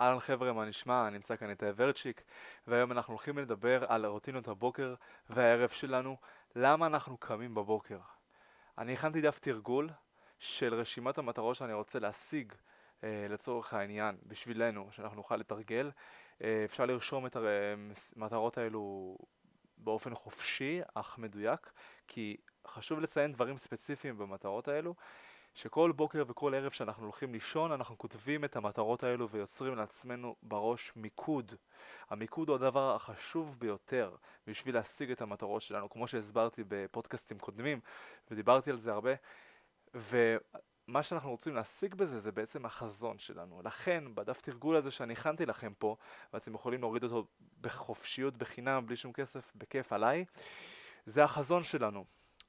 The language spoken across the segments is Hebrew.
אהלן חבר'ה, מה נשמע? אני נמצא כאן איתי ורצ'יק, והיום אנחנו הולכים לדבר על רוטינות הבוקר והערב שלנו, למה אנחנו קמים בבוקר. אני הכנתי דף תרגול של רשימת המטרות שאני רוצה להשיג אה, לצורך העניין, בשבילנו, שאנחנו נוכל לתרגל. אה, אפשר לרשום את המטרות האלו באופן חופשי, אך מדויק, כי חשוב לציין דברים ספציפיים במטרות האלו. שכל בוקר וכל ערב שאנחנו הולכים לישון אנחנו כותבים את המטרות האלו ויוצרים לעצמנו בראש מיקוד. המיקוד הוא הדבר החשוב ביותר בשביל להשיג את המטרות שלנו, כמו שהסברתי בפודקאסטים קודמים ודיברתי על זה הרבה. ומה שאנחנו רוצים להשיג בזה זה בעצם החזון שלנו. לכן בדף תרגול הזה שאני הכנתי לכם פה, ואתם יכולים להוריד אותו בחופשיות, בחינם, בלי שום כסף, בכיף עליי, זה החזון שלנו.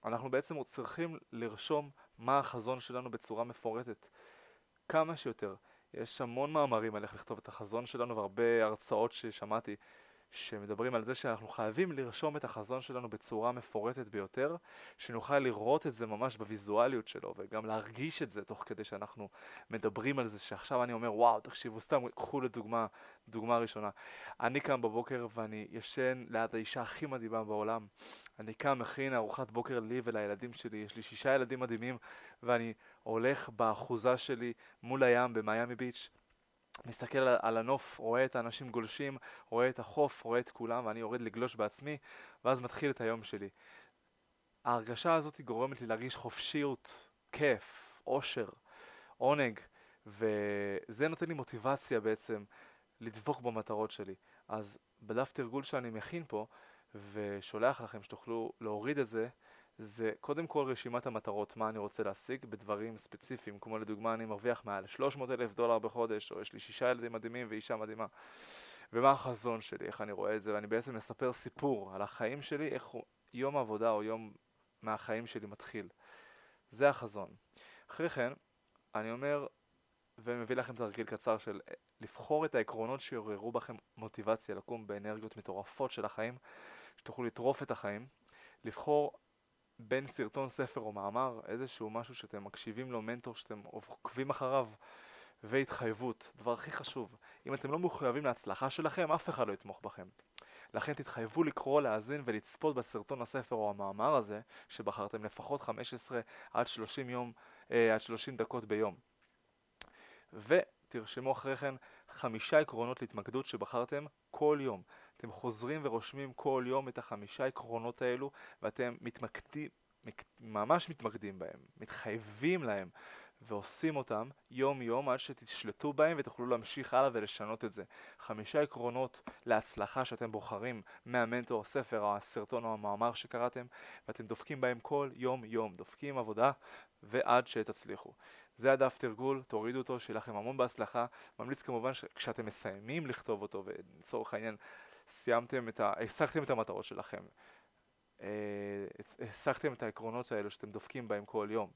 אנחנו בעצם צריכים לרשום מה החזון שלנו בצורה מפורטת. כמה שיותר. יש המון מאמרים על איך לכתוב את החזון שלנו והרבה הרצאות ששמעתי שמדברים על זה שאנחנו חייבים לרשום את החזון שלנו בצורה מפורטת ביותר, שנוכל לראות את זה ממש בוויזואליות שלו וגם להרגיש את זה תוך כדי שאנחנו מדברים על זה, שעכשיו אני אומר וואו תקשיבו סתם קחו לדוגמה, דוגמה ראשונה, אני קם בבוקר ואני ישן ליד האישה הכי מדהימה בעולם, אני קם מכין ארוחת בוקר לי ולילדים שלי, יש לי שישה ילדים מדהימים ואני הולך באחוזה שלי מול הים במיאמי ביץ' מסתכל על הנוף, רואה את האנשים גולשים, רואה את החוף, רואה את כולם ואני יורד לגלוש בעצמי ואז מתחיל את היום שלי. ההרגשה הזאת גורמת לי להרגיש חופשיות, כיף, אושר, עונג וזה נותן לי מוטיבציה בעצם לדבוק במטרות שלי. אז בדף תרגול שאני מכין פה ושולח לכם שתוכלו להוריד את זה זה קודם כל רשימת המטרות, מה אני רוצה להשיג בדברים ספציפיים, כמו לדוגמה אני מרוויח מעל 300 אלף דולר בחודש, או יש לי שישה ילדים מדהימים ואישה מדהימה. ומה החזון שלי, איך אני רואה את זה, ואני בעצם מספר סיפור על החיים שלי, איך יום העבודה או יום מהחיים שלי מתחיל. זה החזון. אחרי כן, אני אומר, ומביא לכם תרגיל קצר של לבחור את העקרונות שיעוררו בכם מוטיבציה לקום באנרגיות מטורפות של החיים, שתוכלו לטרוף את החיים, לבחור בין סרטון, ספר או מאמר, איזשהו משהו שאתם מקשיבים לו, מנטור שאתם עוקבים אחריו, והתחייבות, דבר הכי חשוב. אם אתם לא מחויבים להצלחה שלכם, אף אחד לא יתמוך בכם. לכן תתחייבו לקרוא, להאזין ולצפות בסרטון הספר או המאמר הזה, שבחרתם לפחות 15 עד 30 יום, אה, עד 30 דקות ביום. ותרשמו אחרי כן חמישה עקרונות להתמקדות שבחרתם כל יום. אתם חוזרים ורושמים כל יום את החמישה עקרונות האלו ואתם מתמקדים, ממש מתמקדים בהם, מתחייבים להם ועושים אותם יום יום עד שתשלטו בהם ותוכלו להמשיך הלאה ולשנות את זה. חמישה עקרונות להצלחה שאתם בוחרים מהמנטור, הספר, הסרטון או המאמר שקראתם ואתם דופקים בהם כל יום יום, דופקים עבודה ועד שתצליחו. זה הדף תרגול, תורידו אותו, שיהיה לכם המון בהצלחה. ממליץ כמובן שכשאתם מסיימים לכתוב אותו ולצורך העניין סיימתם את ה... השגתם את המטרות שלכם. אה, השגתם את העקרונות האלו שאתם דופקים בהם כל יום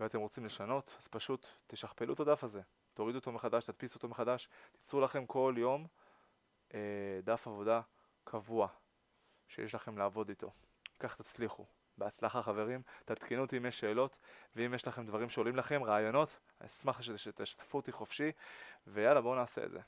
ואתם רוצים לשנות, אז פשוט תשכפלו את הדף הזה, תורידו אותו מחדש, תדפיסו אותו מחדש, תיצרו לכם כל יום אה, דף עבודה קבוע שיש לכם לעבוד איתו. כך תצליחו. בהצלחה חברים, תעדכנו אותי אם יש שאלות ואם יש לכם דברים שעולים לכם, רעיונות, אשמח שתשתפו אותי חופשי ויאללה בואו נעשה את זה.